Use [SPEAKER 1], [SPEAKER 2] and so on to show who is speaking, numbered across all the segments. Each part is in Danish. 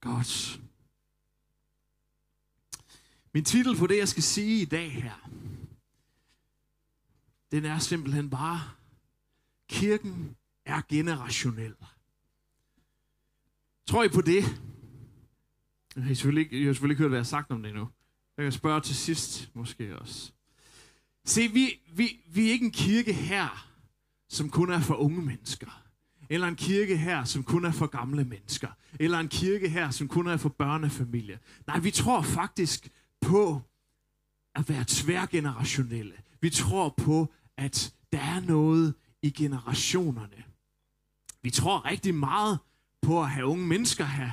[SPEAKER 1] Godt. Min titel på det, jeg skal sige i dag her, den er simpelthen bare, kirken er generationel. Tror I på det? Jeg har selvfølgelig ikke, jeg har selvfølgelig ikke hørt, hvad jeg har sagt om det endnu. Jeg kan spørge til sidst, måske også. Se, vi, vi, vi er ikke en kirke her, som kun er for unge mennesker. Eller en kirke her, som kun er for gamle mennesker. Eller en kirke her, som kun er for børnefamilier. Nej, vi tror faktisk på at være tværgenerationelle. Vi tror på, at der er noget i generationerne. Vi tror rigtig meget på at have unge mennesker her.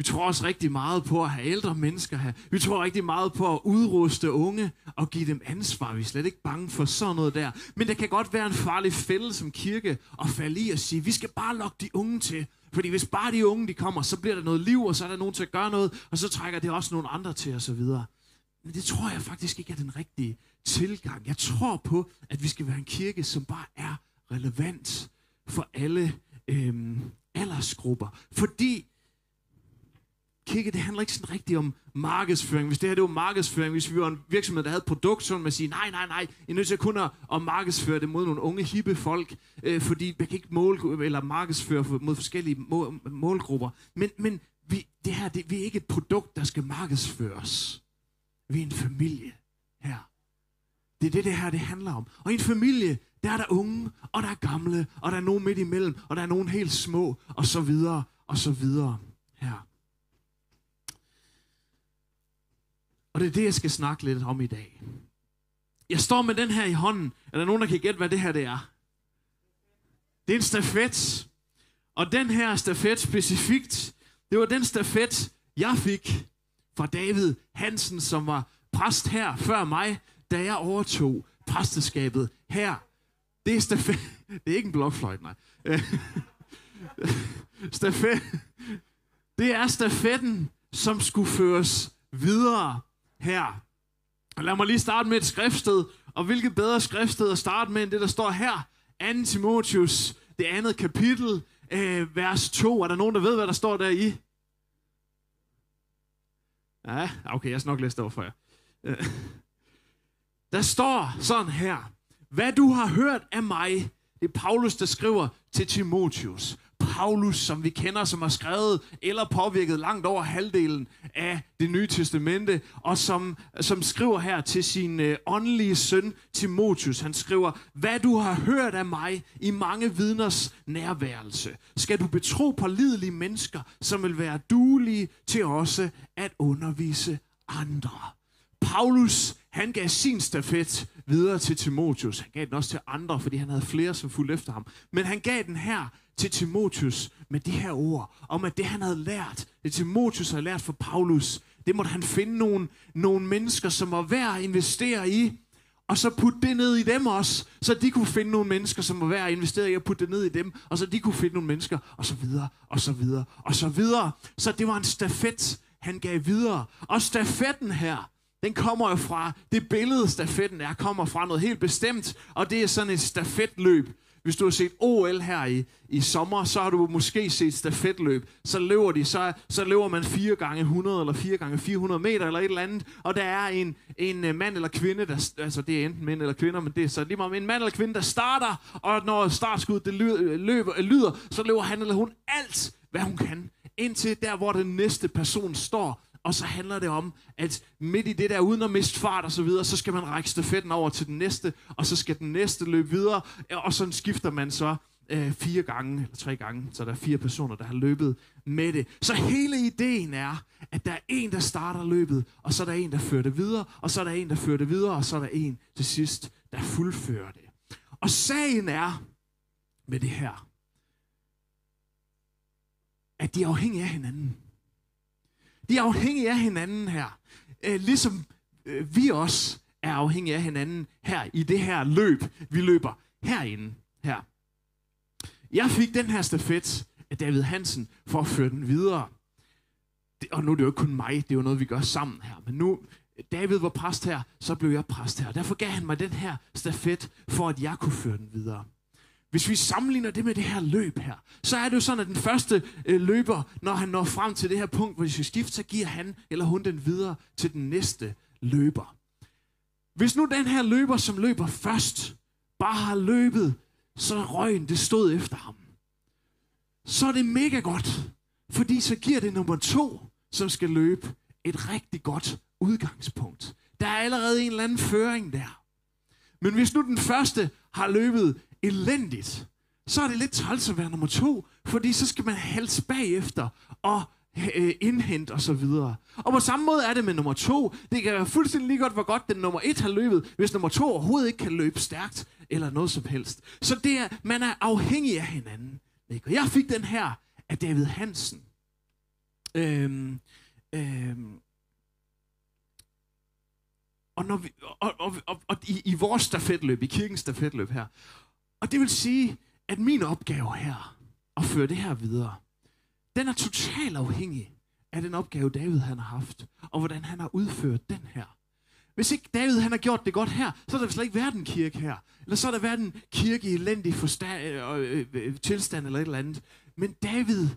[SPEAKER 1] Vi tror også rigtig meget på at have ældre mennesker her. Vi tror rigtig meget på at udruste unge og give dem ansvar. Vi er slet ikke bange for sådan noget der. Men det kan godt være en farlig fælde som kirke at falde i og sige, vi skal bare lokke de unge til. Fordi hvis bare de unge de kommer, så bliver der noget liv, og så er der nogen til at gøre noget, og så trækker det også nogle andre til osv. Men det tror jeg faktisk ikke er den rigtige tilgang. Jeg tror på, at vi skal være en kirke, som bare er relevant for alle øhm, aldersgrupper. Fordi kirke, det handler ikke sådan rigtigt om markedsføring. Hvis det her det var markedsføring, hvis vi var en virksomhed, der havde produkt, så ville man sige, nej, nej, nej, I er nødt til kun at, at markedsføre det mod nogle unge, hippe folk, øh, fordi man kan ikke mål, eller markedsføre mod forskellige mål, målgrupper. Men, men vi, det her, det, vi er ikke et produkt, der skal markedsføres. Vi er en familie her. Det er det, det her det handler om. Og i en familie, der er der unge, og der er gamle, og der er nogen midt imellem, og der er nogen helt små, og så videre, og så videre her. Og det er det, jeg skal snakke lidt om i dag. Jeg står med den her i hånden. Er der nogen, der kan gætte, hvad det her det er? Det er en stafet. Og den her stafet specifikt, det var den stafet, jeg fik fra David Hansen, som var præst her før mig, da jeg overtog præsteskabet her. Det er stafet. Det er ikke en blokfløjt, nej. stafet. Det er stafetten, som skulle føres videre her. Og lad mig lige starte med et skriftsted. Og hvilket bedre skriftsted at starte med, end det, der står her. 2. Timotius, det andet kapitel, øh, vers 2. Er der nogen, der ved, hvad der står der i? Ja, okay, jeg skal nok læse det over for jer. Øh. Der står sådan her. Hvad du har hørt af mig, det er Paulus, der skriver til Timotius. Paulus, som vi kender, som har skrevet eller påvirket langt over halvdelen af det nye testamente, og som, som skriver her til sin øh, åndelige søn Timotius. Han skriver, hvad du har hørt af mig i mange vidners nærværelse, skal du betro på lidelige mennesker, som vil være duelige til også at undervise andre. Paulus, han gav sin stafet videre til Timotius. Han gav den også til andre, fordi han havde flere, som fulgte efter ham. Men han gav den her til Timotius med de her ord, om at det han havde lært, det Timotius havde lært for Paulus, det måtte han finde nogle, nogle mennesker, som var værd at investere i, og så putte det ned i dem også, så de kunne finde nogle mennesker, som var værd at investere i og putte det ned i dem, og så de kunne finde nogle mennesker, og så videre, og så videre, og så videre. Så det var en stafet, han gav videre. Og stafetten her, den kommer jo fra, det billede stafetten er, kommer fra noget helt bestemt, og det er sådan et stafetløb. Hvis du har set OL her i, i sommer, så har du måske set stafetløb. Så løber de, så, så løber man 4 gange 100 eller 4 gange 400 meter eller et eller andet, og der er en, en øh, mand eller kvinde, der, altså det er enten mænd eller kvinder, men det er så lige meget en mand eller kvinde, der starter, og når startskuddet det lyder, øh, løber, øh, lyder, så løber han eller hun alt, hvad hun kan, indtil der, hvor den næste person står, og så handler det om, at midt i det der, uden at miste fart og så videre, så skal man række stafetten over til den næste, og så skal den næste løbe videre, og sådan skifter man så øh, fire gange, eller tre gange, så der er fire personer, der har løbet med det. Så hele ideen er, at der er en, der starter løbet, og så er der en, der fører det videre, og så er der en, der fører det videre, og så er der en til sidst, der fuldfører det. Og sagen er med det her, at de er afhængige af hinanden. De er afhængige af hinanden her. Øh, ligesom øh, vi også er afhængige af hinanden her i det her løb, vi løber herinde her. Jeg fik den her stafet af David Hansen for at føre den videre. Det, og nu er det jo ikke kun mig, det er jo noget, vi gør sammen her. Men nu, David var præst her, så blev jeg præst her. Derfor gav han mig den her stafet, for at jeg kunne føre den videre hvis vi sammenligner det med det her løb her, så er det jo sådan, at den første øh, løber, når han når frem til det her punkt, hvor de skal skifte, så giver han eller hun den videre til den næste løber. Hvis nu den her løber, som løber først, bare har løbet, så røgen det stod efter ham, så er det mega godt, fordi så giver det nummer to, som skal løbe, et rigtig godt udgangspunkt. Der er allerede en eller anden føring der. Men hvis nu den første har løbet elendigt, så er det lidt træls at være nummer to, fordi så skal man helst bagefter og øh, indhente og så videre. Og på samme måde er det med nummer to. Det kan være fuldstændig lige godt, hvor godt den nummer et har løbet, hvis nummer to overhovedet ikke kan løbe stærkt eller noget som helst. Så det er, man er afhængig af hinanden. Ikke? Og jeg fik den her af David Hansen. Øhm, øhm, og, når vi, og, og, og, og i, i vores stafetløb, i kirkens stafetløb her. Og det vil sige, at min opgave her, at føre det her videre, den er totalt afhængig af den opgave, David han har haft, og hvordan han har udført den her. Hvis ikke David han har gjort det godt her, så er der slet ikke været en kirke her. Eller så er der været en kirke i elendig forsta- øh, øh, øh tilstand eller et eller andet. Men David,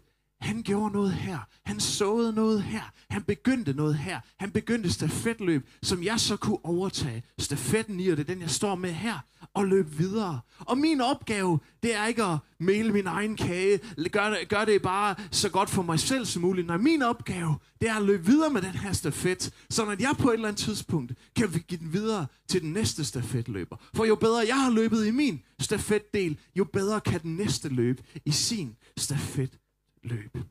[SPEAKER 1] han gjorde noget her. Han såede noget her. Han begyndte noget her. Han begyndte stafetløb, som jeg så kunne overtage stafetten i, og det er den, jeg står med her, og løbe videre. Og min opgave, det er ikke at male min egen kage, gør det, gør det bare så godt for mig selv som muligt. Nej, min opgave, det er at løbe videre med den her stafet, så når jeg på et eller andet tidspunkt kan give den videre til den næste stafetløber. For jo bedre jeg har løbet i min stafetdel, jo bedre kan den næste løbe i sin stafet løbe.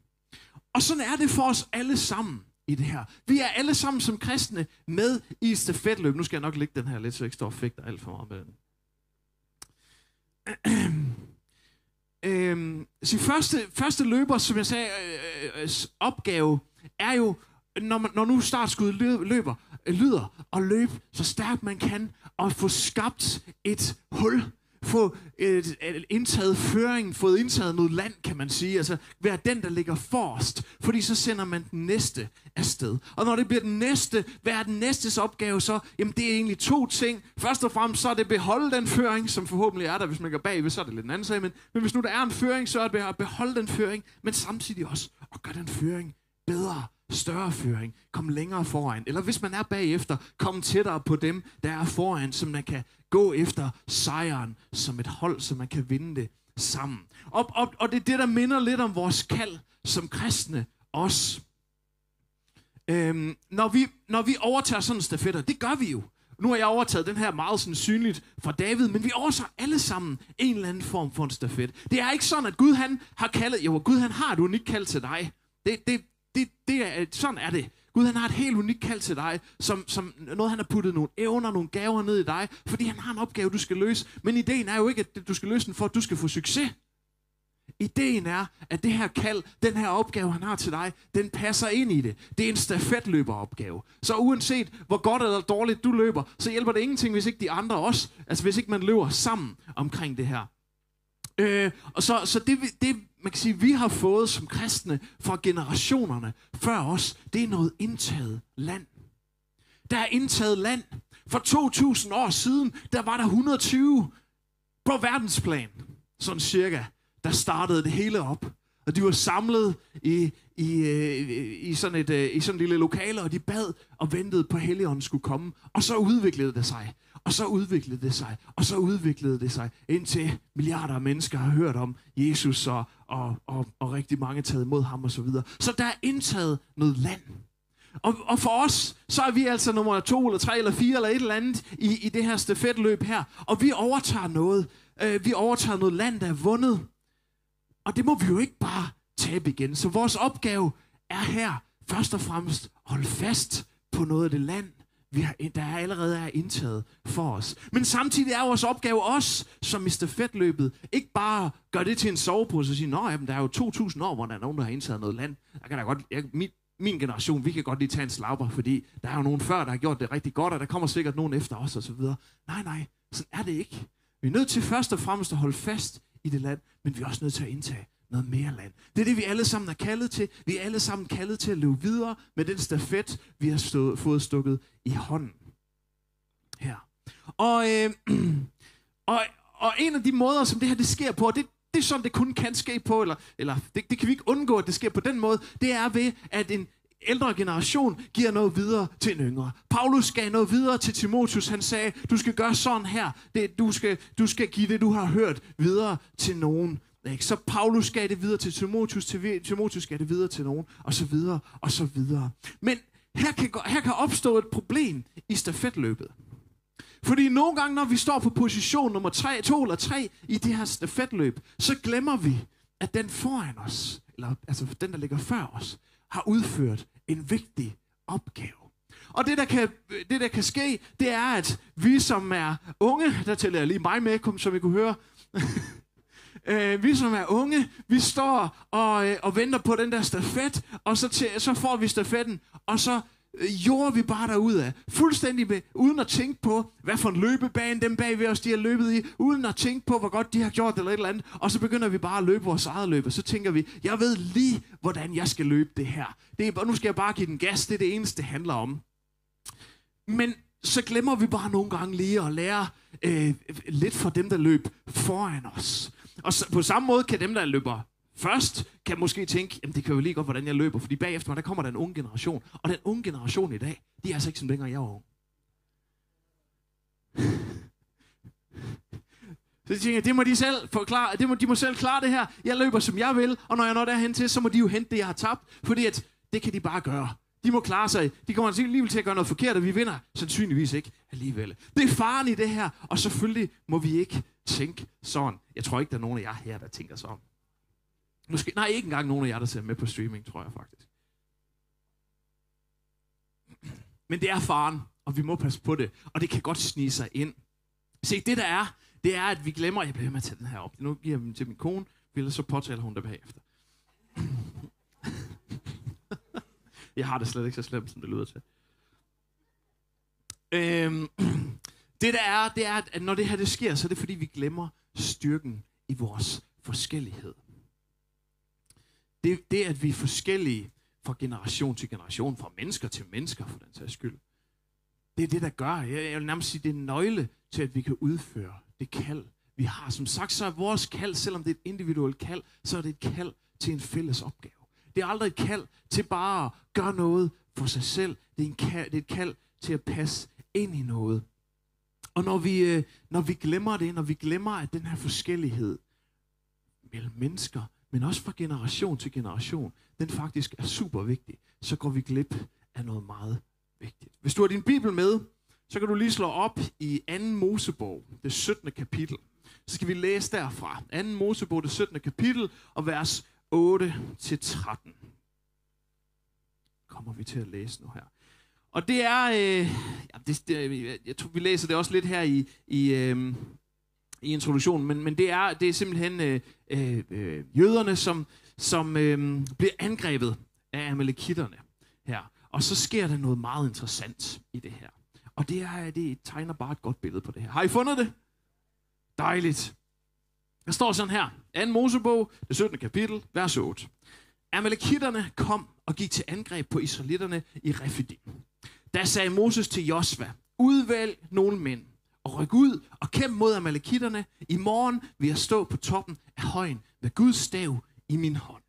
[SPEAKER 1] Og sådan er det for os alle sammen i det her. Vi er alle sammen som kristne med i stafetløb. Nu skal jeg nok lægge den her lidt, så jeg ikke står og fægter alt for meget med den. øhm, så første, første løber, som jeg sagde, øh, øh, opgave er jo, når, man, når nu startskuddet løber, øh, lyder, at løbe så stærkt man kan, og få skabt et hul få et, et indtaget føring, fået indtaget noget land, kan man sige. Altså være den, der ligger forrest, fordi så sender man den næste afsted. Og når det bliver den næste, hvad er den næstes opgave så? Jamen det er egentlig to ting. Først og fremmest så er det beholde den føring, som forhåbentlig er der, hvis man går bagved, så er det lidt en anden sag. Men, men hvis nu der er en føring, så er det at beholde den føring, men samtidig også at gøre den føring bedre større føring, kom længere foran. Eller hvis man er bagefter, kom tættere på dem, der er foran, så man kan gå efter sejren som et hold, så man kan vinde det sammen. Og, og, og det er det, der minder lidt om vores kald som kristne også. Øhm, når, vi, når vi overtager sådan en stafetter, det gør vi jo. Nu har jeg overtaget den her meget sådan synligt fra David, men vi overtager alle sammen en eller anden form for en stafet. Det er ikke sådan, at Gud han har kaldet, jo, Gud han har et unikt kald til dig. Det, det, det, det er, sådan er det. Gud han har et helt unikt kald til dig, som, som noget han har puttet nogle evner, nogle gaver ned i dig, fordi han har en opgave, du skal løse. Men ideen er jo ikke, at du skal løse den for, at du skal få succes. Ideen er, at det her kald, den her opgave, han har til dig, den passer ind i det. Det er en stafetløberopgave. Så uanset hvor godt eller dårligt du løber, så hjælper det ingenting, hvis ikke de andre også, altså hvis ikke man løber sammen omkring det her. Øh, og så, så det, det, man kan sige, vi har fået som kristne fra generationerne før os, det er noget indtaget land. Der er indtaget land. For 2000 år siden, der var der 120 på verdensplan, sådan cirka, der startede det hele op. Og de var samlet i, i, øh, i, sådan et, øh, i sådan et lille lokale, og de bad og ventede på, at Helligånden skulle komme. Og så udviklede det sig. Og så udviklede det sig, og så udviklede det sig, indtil milliarder af mennesker har hørt om Jesus, og, og, og, og rigtig mange taget imod ham osv. Så, videre. så der er indtaget noget land. Og, og for os, så er vi altså nummer to, eller tre, eller fire, eller et eller andet i, i det her stafetløb her. Og vi overtager noget. Øh, vi overtager noget land, der er vundet. Og det må vi jo ikke bare tabe igen. Så vores opgave er her først og fremmest at holde fast på noget af det land, vi har, der allerede er indtaget for os. Men samtidig er vores opgave også, som i Fedtløbet, ikke bare gør det til en sovepose og sige, nå, jamen, der er jo 2.000 år, hvor der er nogen, der har indtaget noget land. Jeg kan da godt, jeg, min, min generation, vi kan godt lige tage en slapper, fordi der er jo nogen før, der har gjort det rigtig godt, og der kommer sikkert nogen efter os og så videre. Nej, nej, sådan er det ikke. Vi er nødt til først og fremmest at holde fast i det land, men vi er også nødt til at indtage noget mere land. Det er det, vi alle sammen er kaldet til. Vi er alle sammen kaldet til at løbe videre med den stafet, vi har stået, fået stukket i hånden. Her. Og, øh, og, og en af de måder, som det her det sker på, det, det er sådan, det kun kan ske på, eller, eller det, det kan vi ikke undgå, at det sker på den måde, det er ved, at en ældre generation giver noget videre til en yngre. Paulus gav noget videre til Timotius. Han sagde, du skal gøre sådan her. Det, du, skal, du skal give det, du har hørt, videre til nogen. Ikke? Så Paulus gav det videre til Timotius, til Timotius gav det videre til nogen, og så videre, og så videre. Men her kan, her kan opstå et problem i stafetløbet. Fordi nogle gange, når vi står på position nummer 3, 2 eller 3 i det her stafetløb, så glemmer vi, at den foran os, eller altså den, der ligger før os, har udført en vigtig opgave. Og det der, kan, det, der kan ske, det er, at vi som er unge, der tæller jeg lige mig med, som I kunne høre, øh, vi som er unge, vi står og, øh, og venter på den der stafet, og så, til, så får vi stafetten, og så øh, jorder vi bare derud af. Fuldstændig med, uden at tænke på, hvad for en løbebane dem bag ved os, de har løbet i, uden at tænke på, hvor godt de har gjort eller et eller andet. Og så begynder vi bare at løbe vores eget løb, og så tænker vi, jeg ved lige, hvordan jeg skal løbe det her. Det er, nu skal jeg bare give den gas, det er det eneste, det handler om. Men så glemmer vi bare nogle gange lige at lære øh, lidt for dem, der løb foran os. Og så, på samme måde kan dem, der løber først, kan måske tænke, jamen det kan jo lige godt, hvordan jeg løber, fordi bagefter, der kommer der en ung generation. Og den unge generation i dag, de er altså ikke som længere jeg var ung. Så jeg tænker det må de selv forklare, det må, de må selv klare det her. Jeg løber, som jeg vil, og når jeg når derhen til, så må de jo hente det, jeg har tabt, fordi at det kan de bare gøre. De må klare sig. De kommer altså alligevel til at gøre noget forkert, og vi vinder sandsynligvis ikke alligevel. Det er faren i det her, og selvfølgelig må vi ikke tænke sådan. Jeg tror ikke, der er nogen af jer her, der tænker sådan. Måske, nej, ikke engang nogen af jer, der ser med på streaming, tror jeg faktisk. Men det er faren, og vi må passe på det. Og det kan godt snige sig ind. Se, det der er, det er, at vi glemmer, jeg bliver med at tage den her op. Nu giver jeg den til min kone, ellers så påtaler hun det bagefter jeg har det slet ikke så slemt, som det lyder til. Øhm, det der er, det er, at når det her det sker, så er det fordi, vi glemmer styrken i vores forskellighed. Det, det at vi er forskellige fra generation til generation, fra mennesker til mennesker for den sags skyld. Det er det, der gør, jeg, jeg vil nærmest sige, det er en nøgle til, at vi kan udføre det kald, vi har. Som sagt, så er vores kald, selvom det er et individuelt kald, så er det et kald til en fælles opgave. Det er aldrig et kald til bare at gøre noget for sig selv. Det er, en kald, det er et kald til at passe ind i noget. Og når vi, øh, når vi glemmer det, når vi glemmer, at den her forskellighed mellem mennesker, men også fra generation til generation, den faktisk er super vigtig, så går vi glip af noget meget vigtigt. Hvis du har din bibel med, så kan du lige slå op i 2. Mosebog, det 17. kapitel. Så skal vi læse derfra. 2. Mosebog, det 17. kapitel, og vers 8-13. Kommer vi til at læse nu her. Og det er, øh, ja, det, det, jeg tror, vi læser det også lidt her i, i, øh, i introduktionen, men, men det, er, det er simpelthen øh, øh, øh, jøderne, som, som øh, bliver angrebet af amalekitterne her. Og så sker der noget meget interessant i det her. Og det, er, det tegner bare et godt billede på det her. Har I fundet det? Dejligt. Der står sådan her. 2. Mosebog, det 17. kapitel, vers 8. Amalekitterne kom og gik til angreb på israelitterne i Refidim. Der sagde Moses til Josva, udvælg nogle mænd og ryk ud og kæmp mod amalekitterne. I morgen vil jeg stå på toppen af højen med Guds stav i min hånd.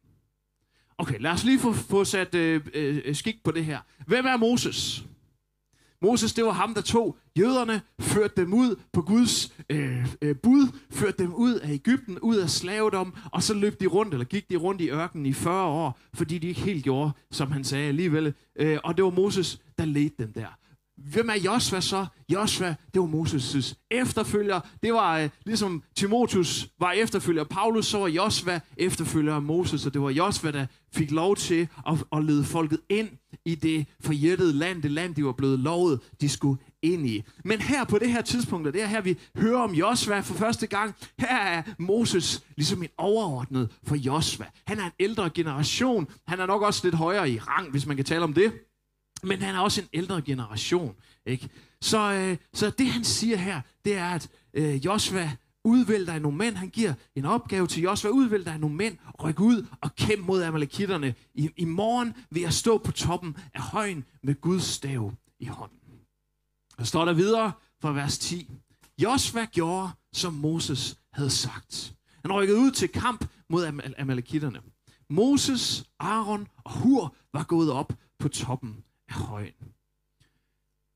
[SPEAKER 1] Okay, lad os lige få, få sat øh, øh, øh skik på det her. Hvem er Moses? Moses, det var ham, der tog jøderne, førte dem ud på Guds øh, øh, bud, førte dem ud af Ægypten, ud af slavedom, og så løb de rundt, eller gik de rundt i ørkenen i 40 år, fordi de ikke helt gjorde, som han sagde alligevel. Øh, og det var Moses, der ledte dem der. Hvem er Josva så? Josva, det var Moses' efterfølger. Det var øh, ligesom Timotheus var efterfølger. Paulus så var Josva efterfølger af Moses, og det var Josva, der fik lov til at, at lede folket ind i det forjættede land, det land, de var blevet lovet, de skulle ind i. Men her på det her tidspunkt, og det er her, vi hører om Josva for første gang, her er Moses ligesom en overordnet for Josva. Han er en ældre generation. Han er nok også lidt højere i rang, hvis man kan tale om det. Men han er også en ældre generation. Ikke? Så, øh, så det han siger her, det er, at øh, Josva udvælg dig nogle mænd. Han giver en opgave til Josva. Udvælg dig nogle mænd. Ryk ud og kæmp mod amalekitterne. I, I morgen vil jeg stå på toppen af højen med Guds stav i hånden. Og står der videre fra vers 10. Josva gjorde, som Moses havde sagt. Han rykkede ud til kamp mod Am- Amalekitterne. Moses, Aaron og Hur var gået op på toppen af røgen.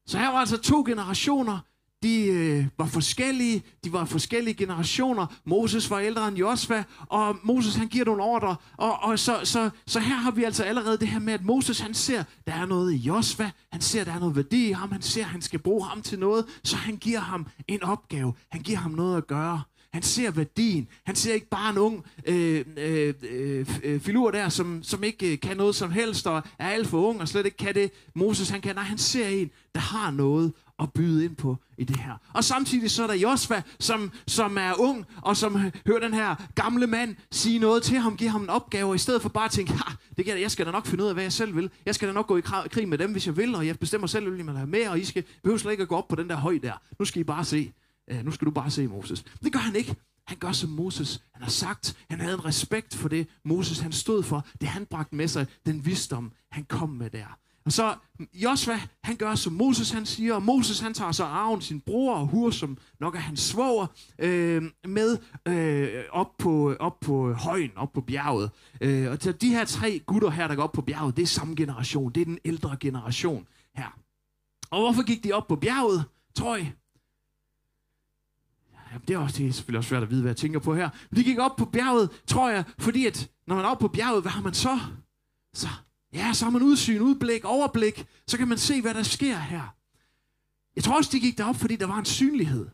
[SPEAKER 1] Så her var altså to generationer, de øh, var forskellige, de var forskellige generationer. Moses var ældre end Josva, og Moses han giver nogle ordre. Og, og så, så, så her har vi altså allerede det her med, at Moses han ser, der er noget i Josva, han ser, der er noget værdi i ham, han ser, han skal bruge ham til noget, så han giver ham en opgave, han giver ham noget at gøre. Han ser værdien. Han ser ikke bare en ung øh, øh, øh, øh, filur der, som, som ikke øh, kan noget som helst, og er alt for ung, og slet ikke kan det, Moses han kan. Nej, han ser en, der har noget at byde ind på i det her. Og samtidig så er der Josva, som, som er ung, og som hører den her gamle mand sige noget til ham, give ham en opgave, og i stedet for bare at tænke, ha, det kan, jeg skal da nok finde ud af, hvad jeg selv vil. Jeg skal da nok gå i krig med dem, hvis jeg vil, og jeg bestemmer selv, hvem jeg vil have med, og I skal, behøver slet ikke at gå op på den der høj der. Nu skal I bare se øh, nu skal du bare se Moses. Det gør han ikke. Han gør som Moses. Han har sagt, han havde en respekt for det, Moses han stod for. Det han bragte med sig, den visdom, han kom med der. Og så Josva, han gør som Moses han siger, og Moses han tager så Aaron, sin bror og Hur, som nok er hans svoger, øh, med øh, op, på, op på højen, op på bjerget. Øh, og de her tre gutter her, der går op på bjerget, det er samme generation, det er den ældre generation her. Og hvorfor gik de op på bjerget, tror jeg? Jamen, det er, også, det er selvfølgelig også svært at vide, hvad jeg tænker på her. Men de gik op på bjerget, tror jeg, fordi at når man er oppe på bjerget, hvad har man så? Så, ja, så har man udsyn, udblik, overblik. Så kan man se, hvad der sker her. Jeg tror også, de gik derop, fordi der var en synlighed.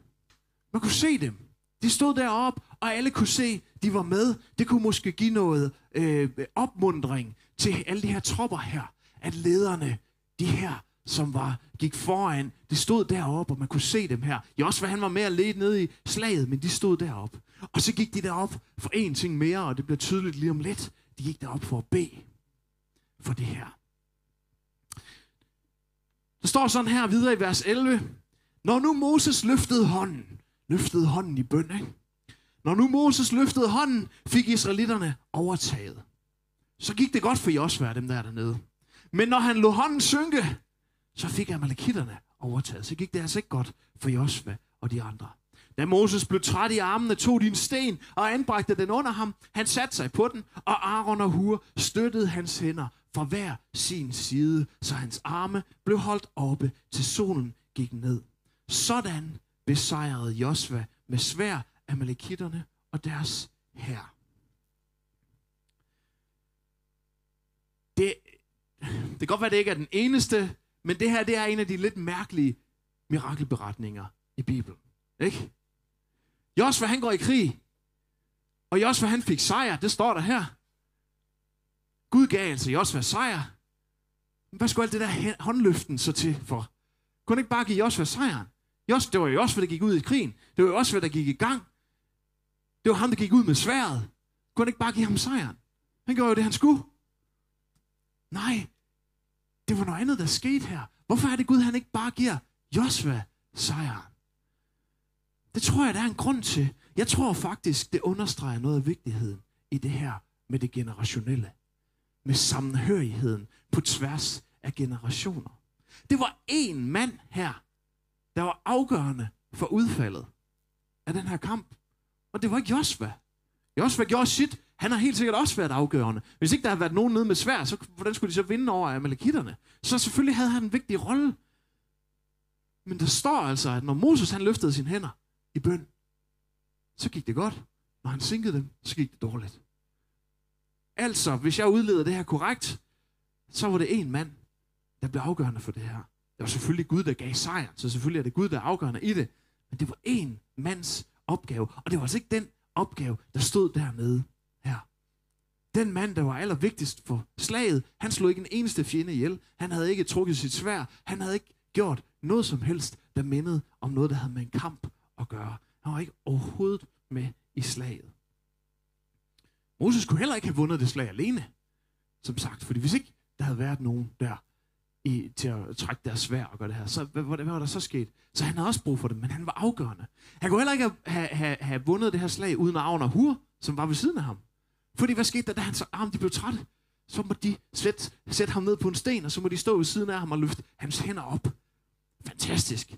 [SPEAKER 1] Man kunne se dem. De stod deroppe, og alle kunne se, de var med. Det kunne måske give noget øh, opmundring til alle de her tropper her. At lederne, de her, som var, gik foran, de stod deroppe, og man kunne se dem her. Jeg også, hvad han var med at lede nede i slaget, men de stod deroppe. Og så gik de derop for en ting mere, og det bliver tydeligt lige om lidt. De gik derop for at bede for det her. Der står sådan her videre i vers 11. Når nu Moses løftede hånden, løftede hånden i bøn, ikke? Når nu Moses løftede hånden, fik israelitterne overtaget. Så gik det godt for Josua, dem der dernede. Men når han lå hånden synke, så fik amalekitterne overtaget. Så gik det altså ikke godt for Josva og de andre. Da Moses blev træt i armene, tog de en sten og anbragte den under ham. Han satte sig på den, og Aaron og Hur støttede hans hænder fra hver sin side, så hans arme blev holdt oppe, til solen gik ned. Sådan besejrede Josva med svær amalekitterne og deres herre. Det, det kan godt være, at det ikke er den eneste men det her, det er en af de lidt mærkelige mirakelberetninger i Bibelen. Ikke? Josva, han går i krig. Og Josva, han fik sejr. Det står der her. Gud gav altså Josva sejr. Men hvad skulle alt det der håndløften så til for? Kunne ikke bare give Josva sejren? Jos, det var jo Josva, der gik ud i krigen. Det var jo Josva, der gik i gang. Det var ham, der gik ud med sværet. Kunne ikke bare give ham sejren? Han gjorde jo det, han skulle. Nej, det var noget andet, der skete her. Hvorfor er det Gud, han ikke bare giver Josva sejren? Det tror jeg, der er en grund til. Jeg tror faktisk, det understreger noget af vigtigheden i det her med det generationelle. Med sammenhørigheden på tværs af generationer. Det var én mand her, der var afgørende for udfaldet af den her kamp. Og det var ikke Josva. Josva gjorde sit. Han har helt sikkert også været afgørende. Hvis ikke der havde været nogen nede med svær, så hvordan skulle de så vinde over amalekitterne? Så selvfølgelig havde han en vigtig rolle. Men der står altså, at når Moses han løftede sine hænder i bøn, så gik det godt. Når han sinkede dem, så gik det dårligt. Altså, hvis jeg udleder det her korrekt, så var det en mand, der blev afgørende for det her. Det var selvfølgelig Gud, der gav sejren, så selvfølgelig er det Gud, der er afgørende i det. Men det var en mands opgave, og det var altså ikke den opgave, der stod dernede. Den mand, der var allervigtigst for slaget, han slog ikke en eneste fjende ihjel. Han havde ikke trukket sit svær. Han havde ikke gjort noget som helst, der mindede om noget, der havde med en kamp at gøre. Han var ikke overhovedet med i slaget. Moses kunne heller ikke have vundet det slag alene, som sagt, fordi hvis ikke der havde været nogen der i, til at trække deres svær og gøre det her, så hvad, hvad, hvad var der så sket? Så han havde også brug for det, men han var afgørende. Han kunne heller ikke have, have, have vundet det her slag uden Avner og Hur, som var ved siden af ham. Fordi hvad skete der, da hans arm ah, de blev trætte? Så må de sætte, sætte ham ned på en sten, og så må de stå ved siden af ham og løfte hans hænder op. Fantastisk.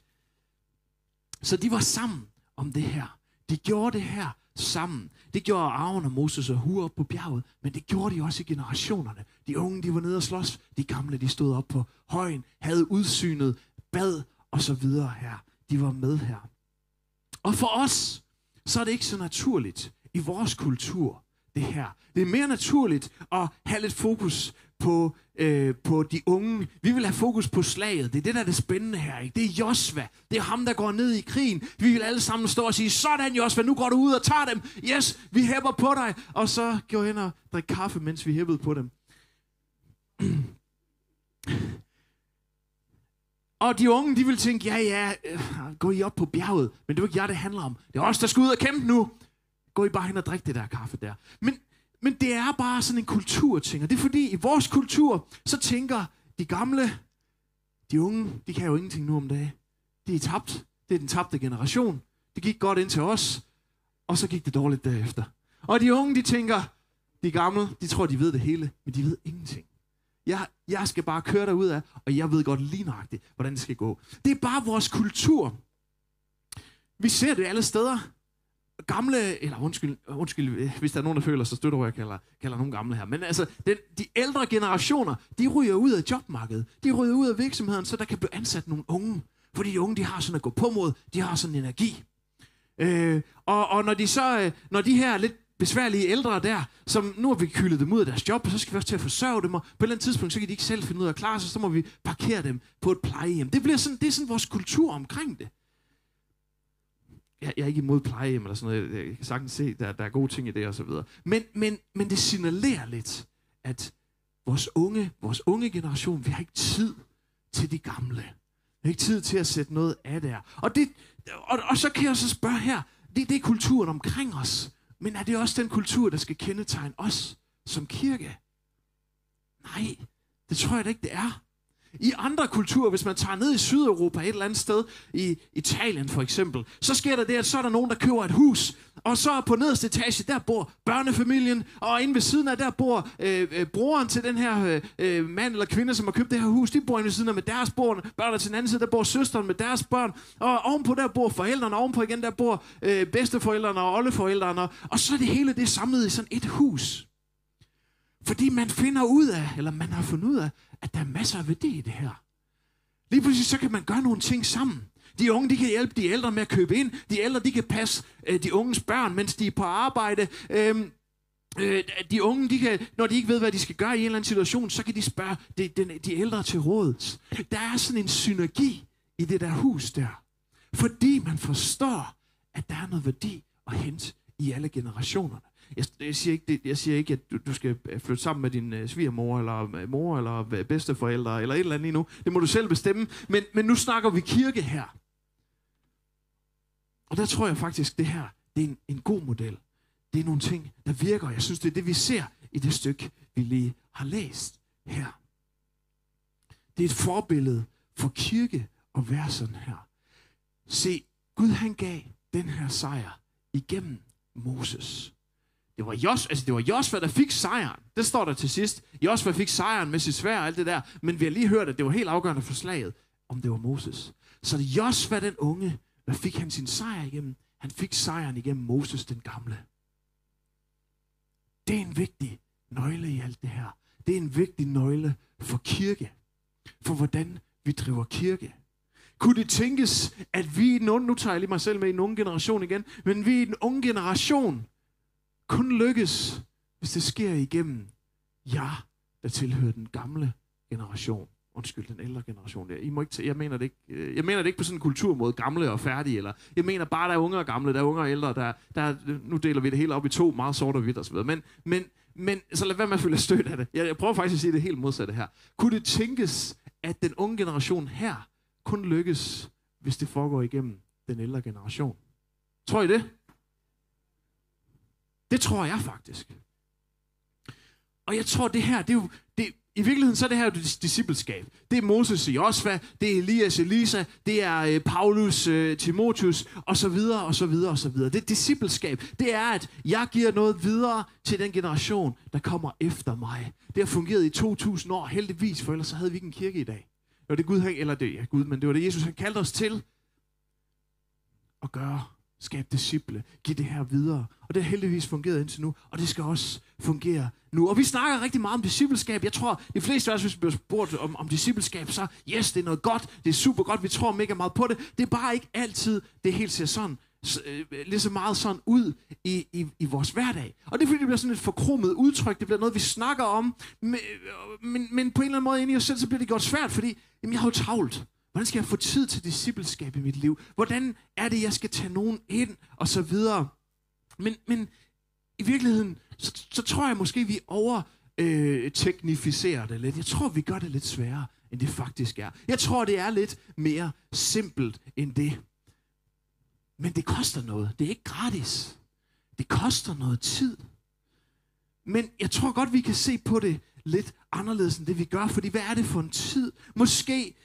[SPEAKER 1] Så de var sammen om det her. De gjorde det her sammen. Det gjorde Aaron og Moses og Hur på bjerget, men det gjorde de også i generationerne. De unge, de var nede og slås. De gamle, de stod op på højen, havde udsynet, bad og så videre her. De var med her. Og for os, så er det ikke så naturligt i vores kultur, det her. Det er mere naturligt at have lidt fokus på, øh, på de unge. Vi vil have fokus på slaget. Det er det, der er det spændende her. Ikke? Det er Josva. Det er ham, der går ned i krigen. Vi vil alle sammen stå og sige, sådan Josva, nu går du ud og tager dem. Yes, vi hæpper på dig. Og så går ind og drikke kaffe, mens vi hæppede på dem. Og de unge, de vil tænke, ja, ja, øh, gå I op på bjerget. Men det er jo ikke jer, det handler om. Det er os, der skal ud og kæmpe nu. Gå I bare hen og drik det der kaffe der. Men, men det er bare sådan en kulturting. Og det er fordi, i vores kultur, så tænker de gamle, de unge, de kan jo ingenting nu om dagen. De er tabt. Det er den tabte generation. Det gik godt ind til os, og så gik det dårligt derefter. Og de unge, de tænker, de gamle, de tror, de ved det hele, men de ved ingenting. Jeg, jeg skal bare køre derud af, og jeg ved godt lige nøjagtigt, hvordan det skal gå. Det er bare vores kultur. Vi ser det alle steder. Gamle, eller undskyld, undskyld øh, hvis der er nogen, der føler sig støtter, jeg kalder, kalder nogen gamle her. Men altså, den, de ældre generationer, de ryger ud af jobmarkedet. De ryger ud af virksomheden, så der kan blive ansat nogle unge. Fordi de unge, de har sådan at gå på mod, de har sådan en energi. Øh, og, og når de så, øh, når de her lidt besværlige ældre der, som nu har vi kyldet dem ud af deres job, og så skal vi også til at forsørge dem, og på et eller andet tidspunkt, så kan de ikke selv finde ud af at klare sig, så må vi parkere dem på et plejehjem. Det, bliver sådan, det er sådan vores kultur omkring det. Jeg, jeg er ikke imod plejehjem eller sådan noget. Jeg kan sagtens se, der, der er gode ting i det og så videre. Men, men, men det signalerer lidt, at vores unge, vores unge generation, vi har ikke tid til de gamle. Vi har ikke tid til at sætte noget af der. Og, det, og, og så kan jeg så spørge her, det, det er kulturen omkring os. Men er det også den kultur, der skal kendetegne os som kirke? Nej, det tror jeg da ikke, det er. I andre kulturer, hvis man tager ned i Sydeuropa et eller andet sted, i Italien for eksempel, så sker der det, at så er der nogen, der køber et hus, og så på nederste etage, der bor børnefamilien, og inde ved siden af, der bor øh, øh, broren til den her øh, øh mand eller kvinde, som har købt det her hus, de bor inde ved siden af med deres børn, børn og til den anden side, der bor søsteren med deres børn, og ovenpå der bor forældrene, og ovenpå igen, der bor øh, bedsteforældrene og oldeforældrene, og så er det hele det samlet i sådan et hus. Fordi man finder ud af, eller man har fundet ud af, at der er masser af værdi i det her. Lige pludselig så kan man gøre nogle ting sammen. De unge, de kan hjælpe de ældre med at købe ind. De ældre, de kan passe øh, de unges børn, mens de er på arbejde. Øhm, øh, de unge, de kan, når de ikke ved, hvad de skal gøre i en eller anden situation, så kan de spørge de, de, de ældre til råds. Der er sådan en synergi i det der hus der. Fordi man forstår, at der er noget værdi at hente i alle generationerne. Jeg, jeg, siger ikke, det, jeg siger ikke, at du, du skal øh, flytte sammen med din øh, svigermor, eller øh, mor, eller øh, bedsteforældre, eller et eller andet endnu. Det må du selv bestemme. Men, men nu snakker vi kirke her. Og der tror jeg faktisk, det her det er en, en god model. Det er nogle ting, der virker. Jeg synes, det er det, vi ser i det stykke, vi lige har læst her. Det er et forbillede for kirke at være sådan her. Se, Gud han gav den her sejr igennem Moses. Det var, Jos, altså det var Josva, der fik sejren. Det står der til sidst. Josva fik sejren med sit svær og alt det der. Men vi har lige hørt, at det var helt afgørende for slaget, om det var Moses. Så det Josva, den unge, hvad fik han sin sejr igennem? Han fik sejren igennem Moses den gamle. Det er en vigtig nøgle i alt det her. Det er en vigtig nøgle for kirke. For hvordan vi driver kirke. Kunne det tænkes, at vi i den unge, nu tager jeg lige mig selv med i en unge generation igen, men vi i den unge generation kun lykkes, hvis det sker igennem jer, der tilhører den gamle generation. Undskyld, den ældre generation der. I må ikke jeg, mener det ikke, øh, jeg mener det ikke på sådan en kulturmåde, gamle og færdige. Eller, jeg mener bare, der er unge og gamle, der er unge og ældre. Der, der, nu deler vi det hele op i to, meget sort og hvidt osv. Men, men, men så lad være med at føle stødt af det. Jeg, jeg prøver faktisk at sige det helt modsatte her. Kunne det tænkes, at den unge generation her kun lykkes, hvis det foregår igennem den ældre generation? Tror I det? Det tror jeg faktisk. Og jeg tror, det her, det er jo, det, i virkeligheden så er det her jo discipleskab. Det er Moses i Osva, det er Elias Elisa, det er øh, Paulus, øh, Timotheus, og så videre, og så videre, og så videre. Det discipleskab, det er, at jeg giver noget videre til den generation, der kommer efter mig. Det har fungeret i 2000 år, heldigvis, for ellers så havde vi ikke en kirke i dag. Det var det Gud, han, eller det, ja, Gud, men det var det Jesus, han kaldte os til. at gøre. Skab disciple. Giv det her videre. Og det har heldigvis fungeret indtil nu, og det skal også fungere nu. Og vi snakker rigtig meget om discipleskab. Jeg tror, de fleste af os, hvis vi bliver spurgt om, om discipleskab, så yes, det er noget godt, det er super godt, vi tror mega meget på det. Det er bare ikke altid, det helt ser sådan lidt øh, lige så meget sådan ud i, i, i vores hverdag. Og det er fordi, det bliver sådan et forkromet udtryk, det bliver noget, vi snakker om, men, øh, men, men på en eller anden måde inde i os selv, så bliver det gjort svært, fordi jamen, jeg har jo travlt. Hvordan skal jeg få tid til discipleskab i mit liv? Hvordan er det, jeg skal tage nogen ind? Og så videre. Men, men i virkeligheden, så, så tror jeg måske, vi over øh, teknificerer det lidt. Jeg tror, vi gør det lidt sværere, end det faktisk er. Jeg tror, det er lidt mere simpelt end det. Men det koster noget. Det er ikke gratis. Det koster noget tid. Men jeg tror godt, vi kan se på det lidt anderledes end det, vi gør. Fordi hvad er det for en tid? Måske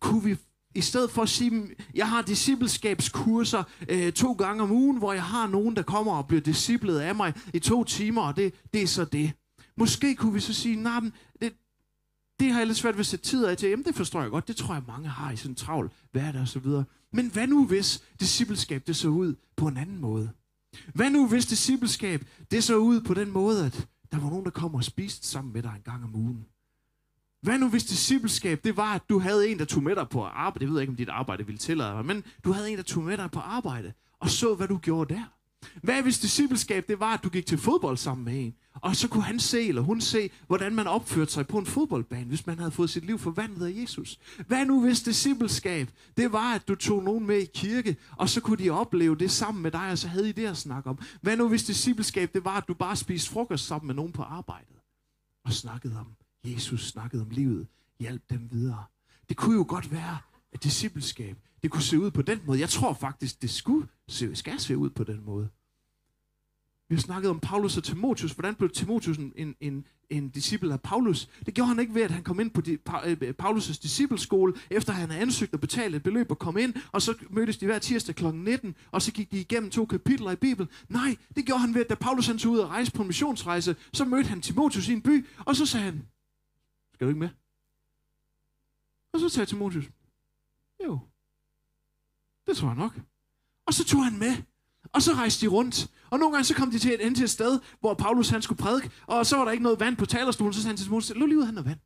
[SPEAKER 1] kunne vi i stedet for at sige, jeg har discipleskabskurser øh, to gange om ugen, hvor jeg har nogen, der kommer og bliver disciplet af mig i to timer, og det, det er så det. Måske kunne vi så sige, nej, nah, det, det har jeg lidt svært ved at sætte tid af til. Jamen, det forstår jeg godt. Det tror jeg, mange har i sådan en travl hverdag og så videre. Men hvad nu, hvis discipleskab det så ud på en anden måde? Hvad nu, hvis discipleskab det så ud på den måde, at der var nogen, der kom og spiste sammen med dig en gang om ugen? Hvad nu hvis discipleskab, det var, at du havde en, der tog med dig på arbejde. Jeg ved ikke, om dit arbejde ville tillade dig, men du havde en, der tog med dig på arbejde, og så, hvad du gjorde der. Hvad hvis discipleskab, det var, at du gik til fodbold sammen med en, og så kunne han se, eller hun se, hvordan man opførte sig på en fodboldbane, hvis man havde fået sit liv forvandlet af Jesus. Hvad nu hvis discipleskab, det var, at du tog nogen med i kirke, og så kunne de opleve det sammen med dig, og så havde I det at snakke om. Hvad nu hvis discipleskab, det var, at du bare spiste frokost sammen med nogen på arbejdet, og snakkede om Jesus, snakkede om livet, hjalp dem videre. Det kunne jo godt være, at discipleskab, det kunne se ud på den måde. Jeg tror faktisk, det skulle se, skal se ud på den måde. Vi har snakket om Paulus og Timotius. Hvordan blev Timotius en, en, en, en disciple af Paulus? Det gjorde han ikke ved, at han kom ind på pa, øh, Paulus' discipleskole, efter han havde ansøgt og betalt et beløb og kom ind, og så mødtes de hver tirsdag kl. 19, og så gik de igennem to kapitler i Bibelen. Nej, det gjorde han ved, at da Paulus han tog ud og rejse på en missionsrejse, så mødte han Timotius i en by, og så sagde han, skal du ikke med? Og så sagde Timotius, jo, det tror jeg nok. Og så tog han med, og så rejste de rundt. Og nogle gange så kom de til et, til et sted, hvor Paulus han skulle prædike, og så var der ikke noget vand på talerstolen, så sagde han til Timotius, lå lige ud, han vand.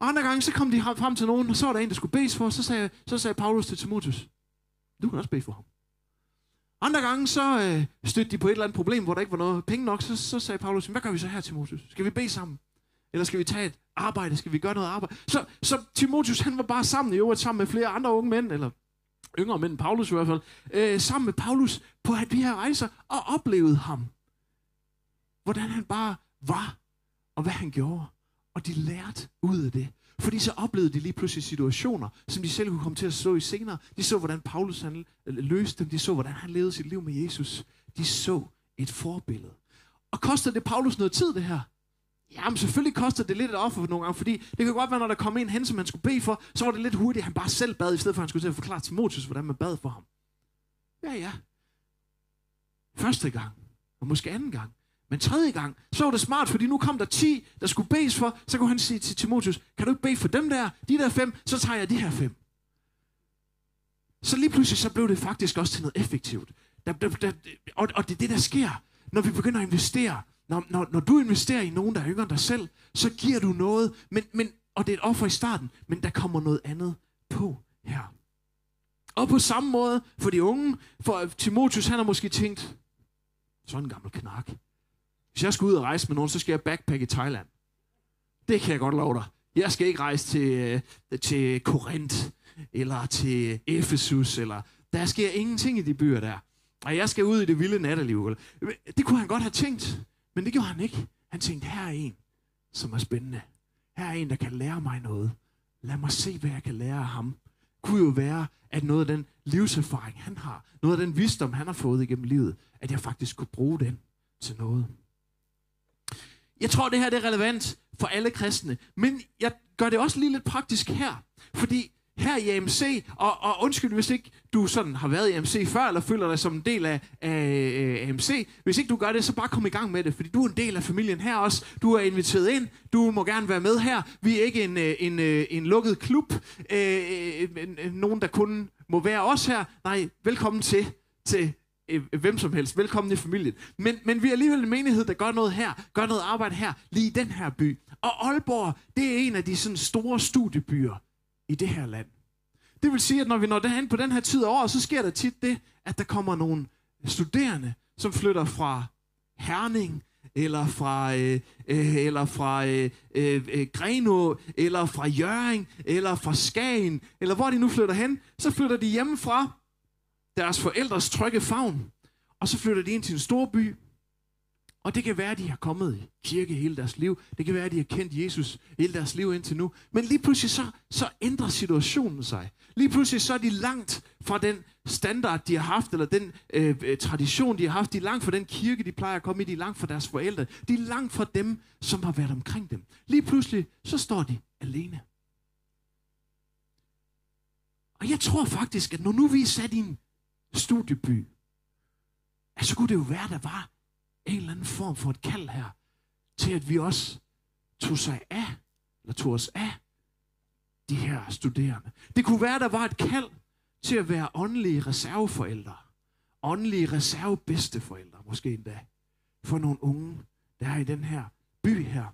[SPEAKER 1] Og andre gange så kom de frem til nogen, og så var der en, der skulle bedes for, og så sagde, så sagde Paulus til Timotius, du kan også bede for ham. Andre gange så øh, stødte de på et eller andet problem, hvor der ikke var noget penge nok, så, så sagde Paulus, hvad gør vi så her, Timotius? Skal vi bede sammen? Eller skal vi tage et arbejde? Skal vi gøre noget arbejde? Så, så Timotius, han var bare sammen i øvrigt sammen med flere andre unge mænd, eller yngre mænd, Paulus i hvert fald, øh, sammen med Paulus på de her rejser, og oplevede ham. Hvordan han bare var, og hvad han gjorde. Og de lærte ud af det. Fordi så oplevede de lige pludselig situationer, som de selv kunne komme til at stå i senere. De så, hvordan Paulus han øh, løste dem. De så, hvordan han levede sit liv med Jesus. De så et forbillede. Og kostede det Paulus noget tid, det her? Jamen selvfølgelig koster det lidt et offer nogle gange, fordi det kan godt være, når der kom en hen, som han skulle bede for, så var det lidt hurtigt, at han bare selv bad, i stedet for at han skulle til at forklare til Motus, hvordan man bad for ham. Ja, ja. Første gang, og måske anden gang. Men tredje gang, så var det smart, fordi nu kom der 10, der skulle bedes for, så kunne han sige til Timotius, kan du ikke bede for dem der, de der fem, så tager jeg de her fem. Så lige pludselig, så blev det faktisk også til noget effektivt. Der, der, der, og, og det er det, der sker, når vi begynder at investere når, når, når du investerer i nogen, der er yngre end dig selv, så giver du noget, men, men, og det er et offer i starten, men der kommer noget andet på her. Og på samme måde for de unge, for Timotius, han har måske tænkt, sådan en gammel knak. Hvis jeg skal ud og rejse med nogen, så skal jeg backpack i Thailand. Det kan jeg godt love dig. Jeg skal ikke rejse til, øh, til Korinth, eller til Efesus, eller der sker ingenting i de byer der. Og jeg skal ud i det vilde natteliv. Det kunne han godt have tænkt. Men det gjorde han ikke. Han tænkte, her er en, som er spændende. Her er en, der kan lære mig noget. Lad mig se, hvad jeg kan lære af ham. Det kunne jo være, at noget af den livserfaring, han har, noget af den visdom, han har fået igennem livet, at jeg faktisk kunne bruge den til noget. Jeg tror, det her det er relevant for alle kristne, men jeg gør det også lige lidt praktisk her, fordi her i AMC, og, og undskyld, hvis ikke du sådan har været i AMC før, eller føler dig som en del af, af AMC, hvis ikke du gør det, så bare kom i gang med det, fordi du er en del af familien her også. Du er inviteret ind, du må gerne være med her. Vi er ikke en, øh, en, en, en lukket klub, øh, øh, nogen der kun må være os her. Nej, velkommen til, til hvem som helst. Velkommen i familien. Men, men vi er alligevel en menighed, der gør noget her, gør noget arbejde her, lige i den her by. Og Aalborg, det er en af de sådan store studiebyer i det her land. Det vil sige, at når vi når derhen på den her tid af året, så sker der tit det, at der kommer nogle studerende, som flytter fra Herning, eller fra, øh, øh, eller fra øh, øh, øh Grenå, eller fra Jøring, eller fra Skagen, eller hvor de nu flytter hen, så flytter de hjemmefra deres forældres trygge favn, og så flytter de ind til en stor by, og det kan være, at de har kommet i kirke hele deres liv. Det kan være, at de har kendt Jesus hele deres liv indtil nu. Men lige pludselig så, så ændrer situationen sig. Lige pludselig så er de langt fra den standard, de har haft, eller den øh, øh, tradition, de har haft. De er langt fra den kirke, de plejer at komme i. De er langt fra deres forældre. De er langt fra dem, som har været omkring dem. Lige pludselig så står de alene. Og jeg tror faktisk, at når nu vi er sat i en studieby, at så kunne det jo være, der var en eller anden form for et kald her, til at vi også tog sig af, eller tog os af de her studerende. Det kunne være, der var et kald til at være åndelige reserveforældre. Åndelige reservebedsteforældre, måske endda. For nogle unge, der er i den her by her.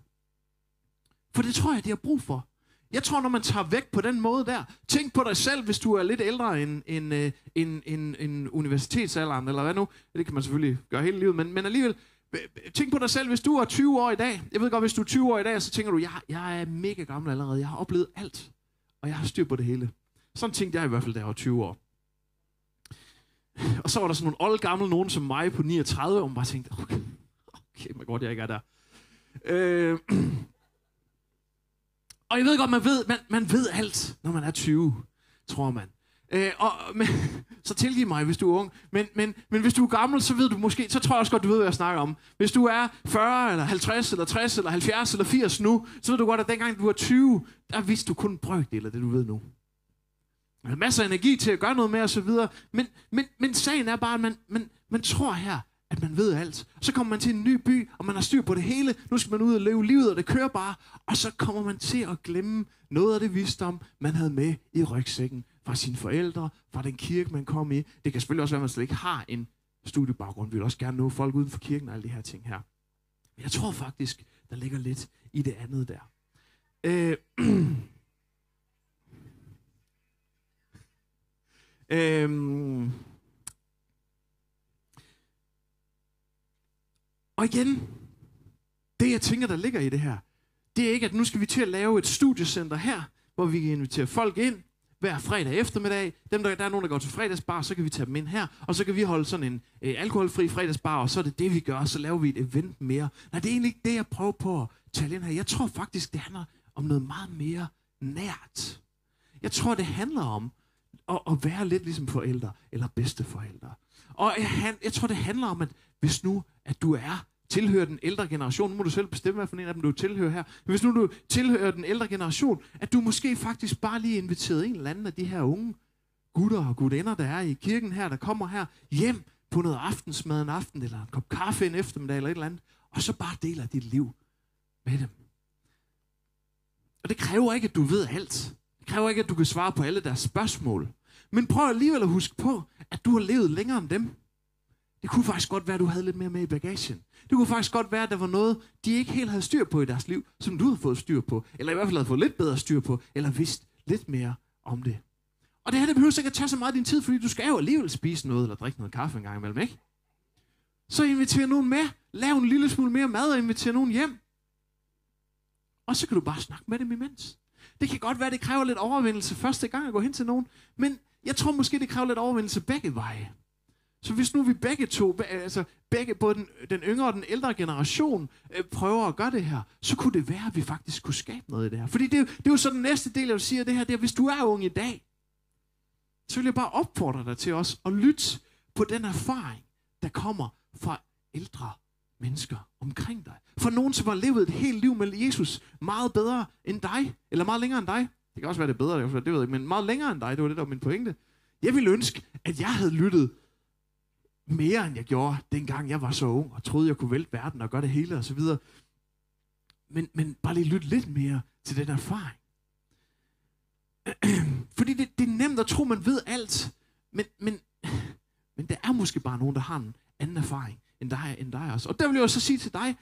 [SPEAKER 1] For det tror jeg, de har brug for. Jeg tror, når man tager væk på den måde der, tænk på dig selv, hvis du er lidt ældre end, end, end, end, end, end universitetsalderen, eller hvad nu. Det kan man selvfølgelig gøre hele livet, men, men alligevel, tænk på dig selv, hvis du er 20 år i dag. Jeg ved godt, hvis du er 20 år i dag, så tænker du, jeg, jeg er mega gammel allerede. Jeg har oplevet alt, og jeg har styr på det hele. Sådan tænkte jeg i hvert fald, da jeg var 20 år. Og så var der sådan nogle old gamle nogen som mig på 39, og man bare tænkte, okay, okay, man godt, jeg ikke er der. Øh, og jeg ved godt, man ved, man, man ved alt, når man er 20, tror man. Øh, og, men, så tilgiv mig, hvis du er ung. Men, men, men hvis du er gammel, så ved du måske, så tror jeg også godt, du ved, hvad jeg snakker om. Hvis du er 40, eller 50, eller 60, eller 70, eller 80 nu, så ved du godt, at dengang du var 20, der vidste du kun en brøkdel af det, du ved nu. Man har masser af energi til at gøre noget med, og så videre. Men, men, men sagen er bare, at man, man, man tror her, at man ved alt. Så kommer man til en ny by, og man har styr på det hele. Nu skal man ud og leve livet, og det kører bare. Og så kommer man til at glemme noget af det visdom, man havde med i rygsækken fra sine forældre, fra den kirke, man kom i. Det kan selvfølgelig også være, at man slet ikke har en studiebaggrund. Vi vil også gerne nå folk uden for kirken og alle de her ting her. Men jeg tror faktisk, der ligger lidt i det andet der. Øh, øh, Og igen, det jeg tænker, der ligger i det her, det er ikke, at nu skal vi til at lave et studiecenter her, hvor vi kan invitere folk ind hver fredag eftermiddag. Dem, der, der er nogen, der går til fredagsbar, så kan vi tage dem ind her, og så kan vi holde sådan en øh, alkoholfri fredagsbar, og så er det det, vi gør, og så laver vi et event mere. Nej, det er egentlig ikke det, jeg prøver på at tale ind her. Jeg tror faktisk, det handler om noget meget mere nært. Jeg tror, det handler om at, at være lidt ligesom forældre, eller bedsteforældre. Og jeg, jeg tror, det handler om, at hvis nu, at du er tilhører den ældre generation, nu må du selv bestemme, hvad for en af dem du tilhører her, men hvis nu du tilhører den ældre generation, at du måske faktisk bare lige inviteret en eller anden af de her unge gutter og gutinder, der er i kirken her, der kommer her hjem på noget aftensmad en aften, eller en kop kaffe en eftermiddag, eller et eller andet, og så bare deler dit liv med dem. Og det kræver ikke, at du ved alt. Det kræver ikke, at du kan svare på alle deres spørgsmål. Men prøv alligevel at huske på, at du har levet længere end dem. Det kunne faktisk godt være, at du havde lidt mere med i bagagen. Det kunne faktisk godt være, at der var noget, de ikke helt havde styr på i deres liv, som du havde fået styr på. Eller i hvert fald havde fået lidt bedre styr på, eller vidst lidt mere om det. Og det her, det behøver ikke at tage så meget af din tid, fordi du skal jo alligevel spise noget, eller drikke noget kaffe en gang imellem, ikke? Så inviter nogen med. Lav en lille smule mere mad og inviter nogen hjem. Og så kan du bare snakke med dem imens. Det kan godt være, det kræver lidt overvindelse første gang at gå hen til nogen, men jeg tror måske, det kræver lidt overvindelse begge veje. Så hvis nu vi begge to, altså begge, både den, den yngre og den ældre generation, øh, prøver at gøre det her, så kunne det være, at vi faktisk kunne skabe noget i det her. Fordi det, det er jo så den næste del, jeg vil sige, det her, det er, hvis du er ung i dag, så vil jeg bare opfordre dig til os at lytte på den erfaring, der kommer fra ældre mennesker omkring dig. For nogen, som har levet et helt liv med Jesus meget bedre end dig, eller meget længere end dig. Det kan også være, det er bedre, det ved jeg ikke, men meget længere end dig, det var det, der var min pointe. Jeg ville ønske, at jeg havde lyttet mere, end jeg gjorde, dengang jeg var så ung, og troede, jeg kunne vælte verden og gøre det hele og så videre. Men, men bare lige lytte lidt mere til den erfaring. Fordi det, det nemt at tro, man ved alt. Men, men, men der er måske bare nogen, der har en anden erfaring end dig, end dig også. Og der vil jeg også sige til dig,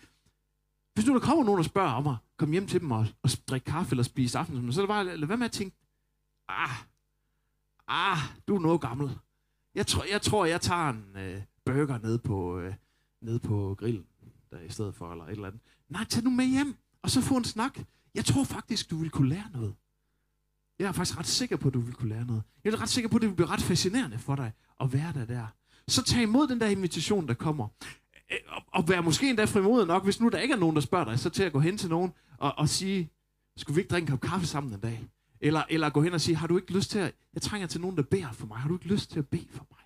[SPEAKER 1] hvis nu der kommer nogen og spørger om at komme hjem til dem og, og drikke kaffe eller spise aftensmad, så er det bare, lad være med at tænke, ah, ah, du er noget gammel. Jeg tror, jeg, tror, jeg tager en øh, burger ned på, øh, ned på grillen der i stedet for, eller et eller andet. Nej, tag nu med hjem, og så få en snak. Jeg tror faktisk, du vil kunne lære noget. Jeg er faktisk ret sikker på, at du vil kunne lære noget. Jeg er ret sikker på, at det vil blive ret fascinerende for dig at være der der. Så tag imod den der invitation, der kommer. Øh, og vær måske endda frimodig nok, hvis nu der ikke er nogen, der spørger dig, så til at gå hen til nogen og, og sige, skulle vi ikke drikke en kop kaffe sammen en dag? Eller, eller gå hen og sige, har du ikke lyst til at, jeg trænger til nogen, der beder for mig. Har du ikke lyst til at bede for mig?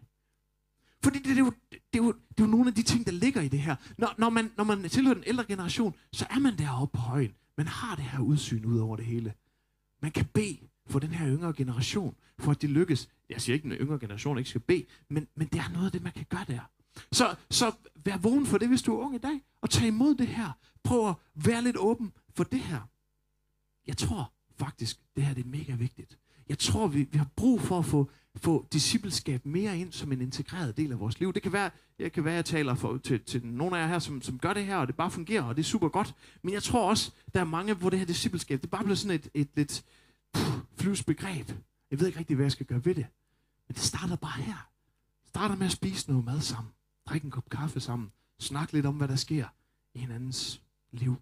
[SPEAKER 1] Fordi det, det, er jo, det, er jo, det er jo nogle af de ting, der ligger i det her. Når, når, man, når man tilhører den ældre generation, så er man deroppe på højen. Man har det her udsyn ud over det hele. Man kan bede for den her yngre generation, for at det lykkes. Jeg siger ikke, at den yngre generation ikke skal bede, men, men det er noget af det, man kan gøre der. Så, så vær vågen for det, hvis du er ung i dag, og tag imod det her. Prøv at være lidt åben for det her. Jeg tror faktisk, det her det er mega vigtigt. Jeg tror, vi, vi har brug for at få, få discipleskab mere ind som en integreret del af vores liv. Det kan være, jeg kan være, jeg taler for, til, til nogle af jer her, som, som gør det her, og det bare fungerer, og det er super godt. Men jeg tror også, der er mange, hvor det her discipleskab, det bare bliver sådan et, et lidt flyvs begreb. Jeg ved ikke rigtig, hvad jeg skal gøre ved det. Men det starter bare her. Det starter med at spise noget mad sammen. Drikke en kop kaffe sammen. Snak lidt om, hvad der sker i hinandens liv.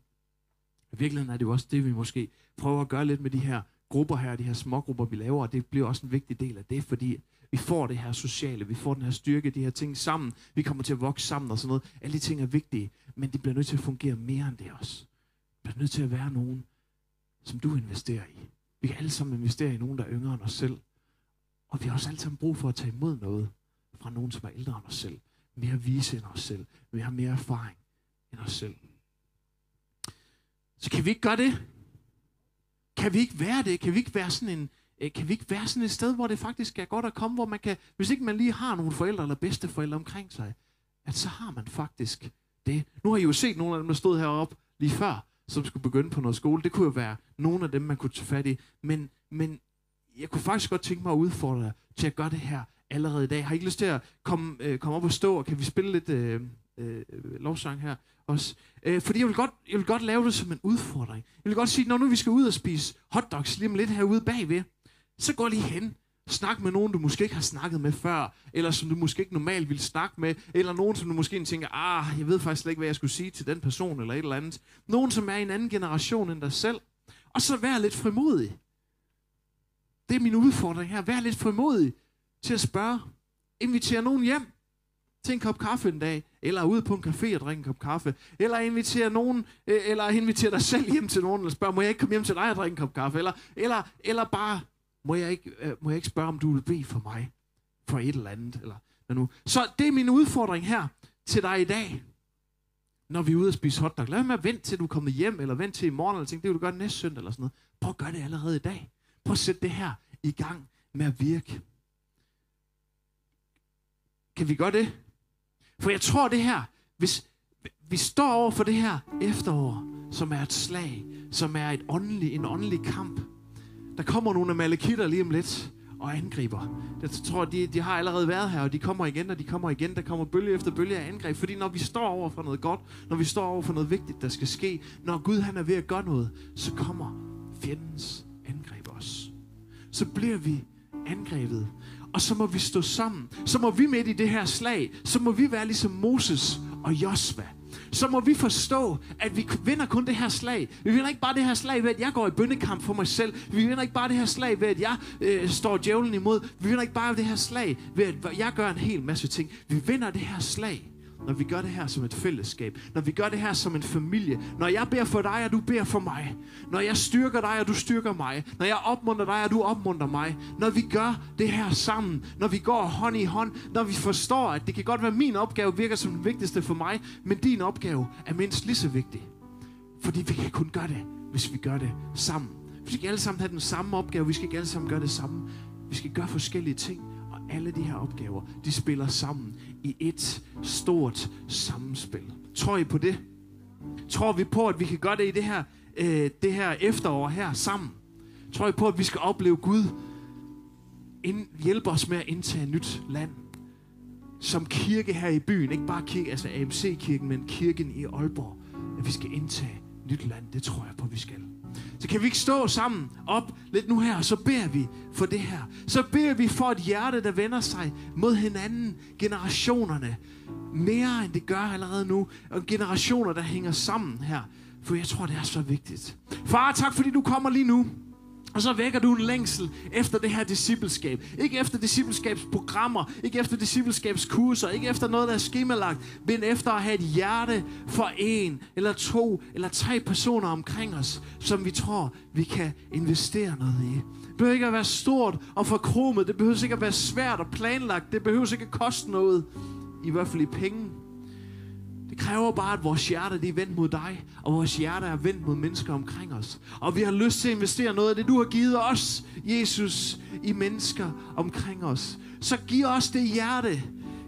[SPEAKER 1] I virkeligheden er det jo også det, vi måske prøver at gøre lidt med de her grupper her, de her smågrupper, vi laver, og det bliver også en vigtig del af det, fordi vi får det her sociale, vi får den her styrke, de her ting sammen, vi kommer til at vokse sammen og sådan noget. Alle de ting er vigtige, men det bliver nødt til at fungere mere end det også. Det bliver nødt til at være nogen, som du investerer i. Vi kan alle sammen investere i nogen, der er yngre end os selv. Og vi har også alle sammen brug for at tage imod noget fra nogen, som er ældre end os selv. Mere vise end os selv. Vi har mere erfaring end os selv. Så kan vi ikke gøre det? Kan vi ikke være det? Kan vi ikke være sådan en, øh, kan vi ikke være sådan et sted, hvor det faktisk er godt at komme, hvor man kan, hvis ikke man lige har nogle forældre eller bedsteforældre omkring sig, at så har man faktisk det. Nu har I jo set nogle af dem, der stod heroppe lige før, som skulle begynde på noget skole. Det kunne jo være nogle af dem, man kunne tage fat i. Men, men jeg kunne faktisk godt tænke mig at udfordre jer til at gøre det her allerede i dag. Har I ikke lyst til at komme, øh, komme op og stå, og kan vi spille lidt øh, Øh, øh, lovsang her også? Øh, fordi jeg vil, godt, jeg vil godt lave det som en udfordring. Jeg vil godt sige, når nu vi skal ud og spise hotdogs lige om lidt herude bagved, så gå lige hen. Snak med nogen, du måske ikke har snakket med før, eller som du måske ikke normalt ville snakke med, eller nogen, som du måske tænker, ah, jeg ved faktisk slet ikke, hvad jeg skulle sige til den person, eller et eller andet. Nogen, som er i en anden generation end dig selv. Og så vær lidt frimodig. Det er min udfordring her. Vær lidt frimodig til at spørge. Invitere nogen hjem til en kop kaffe en dag, eller ud på en café og drikke en kop kaffe, eller invitere nogen, øh, eller invitere dig selv hjem til nogen, eller spørge, må jeg ikke komme hjem til dig og drikke en kop kaffe, eller, eller, eller bare, må jeg, ikke, øh, må jeg ikke spørge, om du vil bede for mig, for et eller andet, eller hvad nu. Så det er min udfordring her til dig i dag, når vi er ude og spise hotdog. Lad med at vente til du er kommet hjem, eller vente til i morgen, eller tænke, det vil du gøre næste søndag, eller sådan noget. Prøv at gøre det allerede i dag. Prøv at sætte det her i gang med at virke. Kan vi gøre det? For jeg tror det her, hvis vi står over for det her efterår, som er et slag, som er et åndelig, en åndelig kamp. Der kommer nogle af malakitter lige om lidt og angriber. Jeg tror, de, de har allerede været her, og de kommer igen, og de kommer igen. Der kommer bølge efter bølge af angreb. Fordi når vi står over for noget godt, når vi står over for noget vigtigt, der skal ske, når Gud han er ved at gøre noget, så kommer fjendens angreb os. Så bliver vi angrebet og så må vi stå sammen. Så må vi midt i det her slag, så må vi være ligesom Moses og Josva. Så må vi forstå, at vi vinder kun det her slag. Vi vinder ikke bare det her slag ved, at jeg går i bøndekamp for mig selv. Vi vinder ikke bare det her slag ved, at jeg øh, står djævlen imod. Vi vinder ikke bare det her slag ved, at jeg gør en hel masse ting. Vi vinder det her slag når vi gør det her som et fællesskab, når vi gør det her som en familie, når jeg beder for dig, og du beder for mig, når jeg styrker dig, og du styrker mig, når jeg opmuntrer dig, og du opmuntrer mig, når vi gør det her sammen, når vi går hånd i hånd, når vi forstår, at det kan godt være, at min opgave virker som den vigtigste for mig, men din opgave er mindst lige så vigtig. Fordi vi kan kun gøre det, hvis vi gør det sammen. Vi skal ikke alle sammen have den samme opgave, vi skal ikke alle sammen gøre det samme. Vi skal gøre forskellige ting, alle de her opgaver, de spiller sammen i et stort sammenspil. Tror I på det? Tror vi på, at vi kan gøre det i det her, øh, det her efterår her sammen? Tror I på, at vi skal opleve Gud ind, hjælpe os med at indtage nyt land. Som kirke her i byen, ikke bare kirke, altså AMC-kirken, men kirken i Aalborg, at vi skal indtage nyt land. Det tror jeg på, vi skal. Så kan vi ikke stå sammen op lidt nu her, og så beder vi for det her. Så beder vi for et hjerte, der vender sig mod hinanden, generationerne, mere end det gør allerede nu, og generationer, der hænger sammen her. For jeg tror, det er så vigtigt. Far, tak fordi du kommer lige nu. Og så vækker du en længsel efter det her discipleskab. Ikke efter discipleskabsprogrammer, ikke efter discipleskabskurser, ikke efter noget, der er skemalagt, men efter at have et hjerte for en, eller to, eller tre personer omkring os, som vi tror, vi kan investere noget i. Det behøver ikke at være stort og forkromet. Det behøver ikke at være svært og planlagt. Det behøver ikke at koste noget, i hvert fald i penge. Det kræver bare, at vores hjerte er vendt mod dig, og vores hjerte er vendt mod mennesker omkring os. Og vi har lyst til at investere noget af det, du har givet os, Jesus, i mennesker omkring os. Så giv os det hjerte,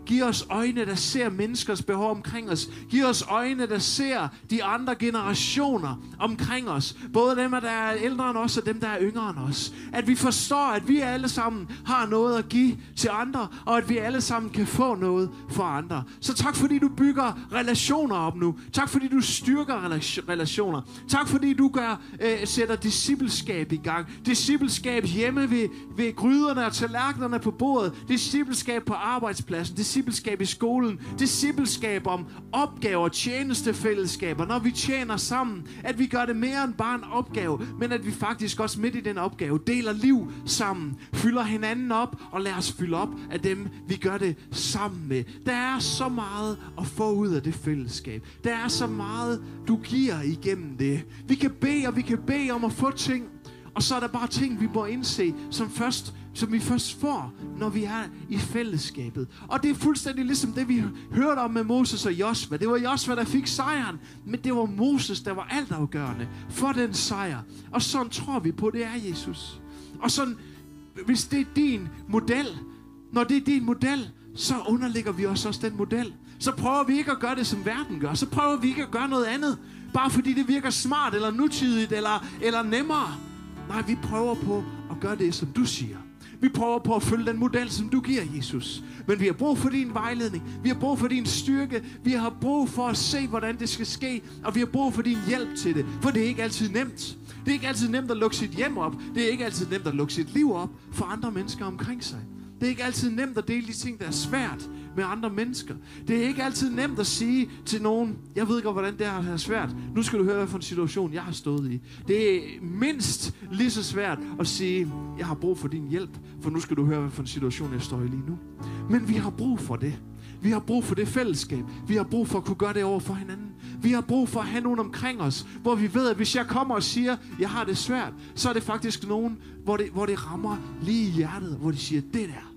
[SPEAKER 1] Giv os øjne, der ser menneskers behov omkring os. Giv os øjne, der ser de andre generationer omkring os. Både dem, der er ældre end os, og dem, der er yngre end os. At vi forstår, at vi alle sammen har noget at give til andre, og at vi alle sammen kan få noget for andre. Så tak, fordi du bygger relationer op nu. Tak, fordi du styrker relationer. Tak, fordi du gør, øh, sætter discipleskab i gang. Discipleskab hjemme ved, ved gryderne og tallerkenerne på bordet. Discipleskab på arbejdspladsen discipleskab i skolen, discipleskab om opgaver, tjenestefællesskaber, når vi tjener sammen, at vi gør det mere end bare en opgave, men at vi faktisk også midt i den opgave deler liv sammen, fylder hinanden op og lader os fylde op af dem, vi gør det sammen med. Der er så meget at få ud af det fællesskab. Der er så meget, du giver igennem det. Vi kan bede, og vi kan bede om at få ting, og så er der bare ting, vi må indse, som først som vi først får, når vi er i fællesskabet. Og det er fuldstændig ligesom det, vi hørte om med Moses og Josva. Det var Josva, der fik sejren, men det var Moses, der var altafgørende for den sejr. Og sådan tror vi på, det er Jesus. Og sådan, hvis det er din model, når det er din model, så underligger vi os også den model. Så prøver vi ikke at gøre det, som verden gør. Så prøver vi ikke at gøre noget andet, bare fordi det virker smart, eller nutidigt, eller, eller nemmere. Nej, vi prøver på at gøre det, som du siger. Vi prøver på at følge den model, som du giver, Jesus. Men vi har brug for din vejledning. Vi har brug for din styrke. Vi har brug for at se, hvordan det skal ske. Og vi har brug for din hjælp til det. For det er ikke altid nemt. Det er ikke altid nemt at lukke sit hjem op. Det er ikke altid nemt at lukke sit liv op for andre mennesker omkring sig. Det er ikke altid nemt at dele de ting, der er svært med andre mennesker. Det er ikke altid nemt at sige til nogen, jeg ved ikke, hvordan det er svært. Nu skal du høre, hvad for en situation jeg har stået i. Det er mindst lige så svært at sige, jeg har brug for din hjælp, for nu skal du høre, hvad for en situation jeg står i lige nu. Men vi har brug for det. Vi har brug for det fællesskab. Vi har brug for at kunne gøre det over for hinanden. Vi har brug for at have nogen omkring os, hvor vi ved, at hvis jeg kommer og siger, jeg har det svært, så er det faktisk nogen, hvor det, hvor det rammer lige i hjertet, hvor de siger, det der,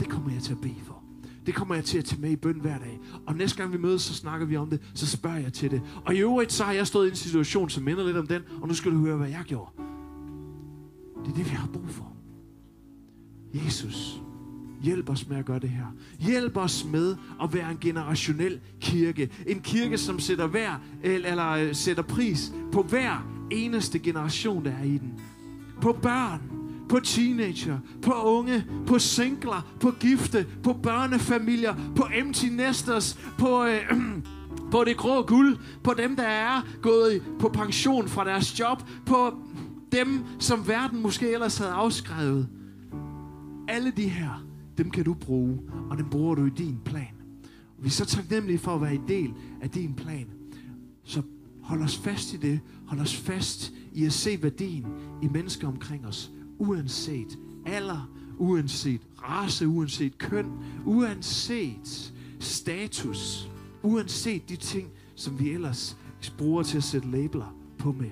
[SPEAKER 1] det kommer jeg til at bede for. Det kommer jeg til at tage med i bøn hver dag. Og næste gang vi mødes, så snakker vi om det. Så spørger jeg til det. Og i øvrigt, så har jeg stået i en situation, som minder lidt om den. Og nu skal du høre, hvad jeg gjorde. Det er det, vi har brug for. Jesus, hjælp os med at gøre det her. Hjælp os med at være en generationel kirke. En kirke, som sætter, hver, eller, eller sætter pris på hver eneste generation, der er i den. På børn, på teenager, på unge, på singler, på gifte, på børnefamilier, på empty nesters, på... Øh, på det grå guld, på dem, der er gået på pension fra deres job, på dem, som verden måske ellers havde afskrevet. Alle de her, dem kan du bruge, og dem bruger du i din plan. Og vi er så taknemmelige for at være en del af din plan. Så hold os fast i det. Hold os fast i at se værdien i mennesker omkring os uanset alder, uanset race, uanset køn, uanset status, uanset de ting, som vi ellers bruger til at sætte labeler på med.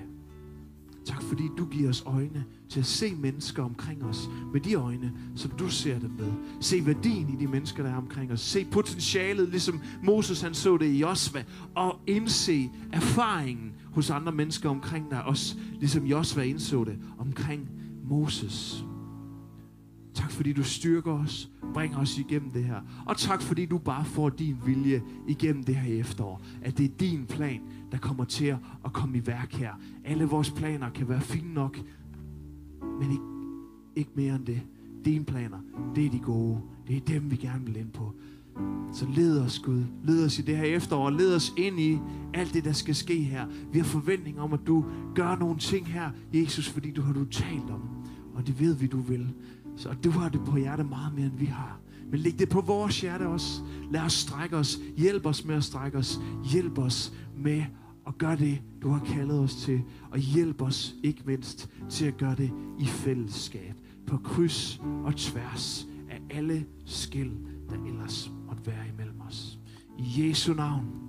[SPEAKER 1] Tak fordi du giver os øjne til at se mennesker omkring os med de øjne, som du ser dem med. Se værdien i de mennesker, der er omkring os. Se potentialet, ligesom Moses han så det i Josva. Og indse erfaringen hos andre mennesker omkring dig. Også ligesom Josva indså det omkring Moses. Tak fordi du styrker os, bringer os igennem det her. Og tak fordi du bare får din vilje igennem det her efterår. At det er din plan, der kommer til at komme i værk her. Alle vores planer kan være fine nok, men ikke, ikke mere end det. Dine planer, det er de gode. Det er dem, vi gerne vil ind på. Så led os, Gud. Led os i det her efterår. Led os ind i alt det, der skal ske her. Vi har forventning om, at du gør nogle ting her, Jesus, fordi du har du talt om. Og det ved vi, du vil. Så du har det på hjertet meget mere, end vi har. Men læg det på vores hjerte også. Lad os strække os. Hjælp os med at strække os. Hjælp os med at gøre det, du har kaldet os til. Og hjælp os ikke mindst til at gøre det i fællesskab. På kryds og tværs af alle skil, der ellers måtte være imellem os. I Jesu navn.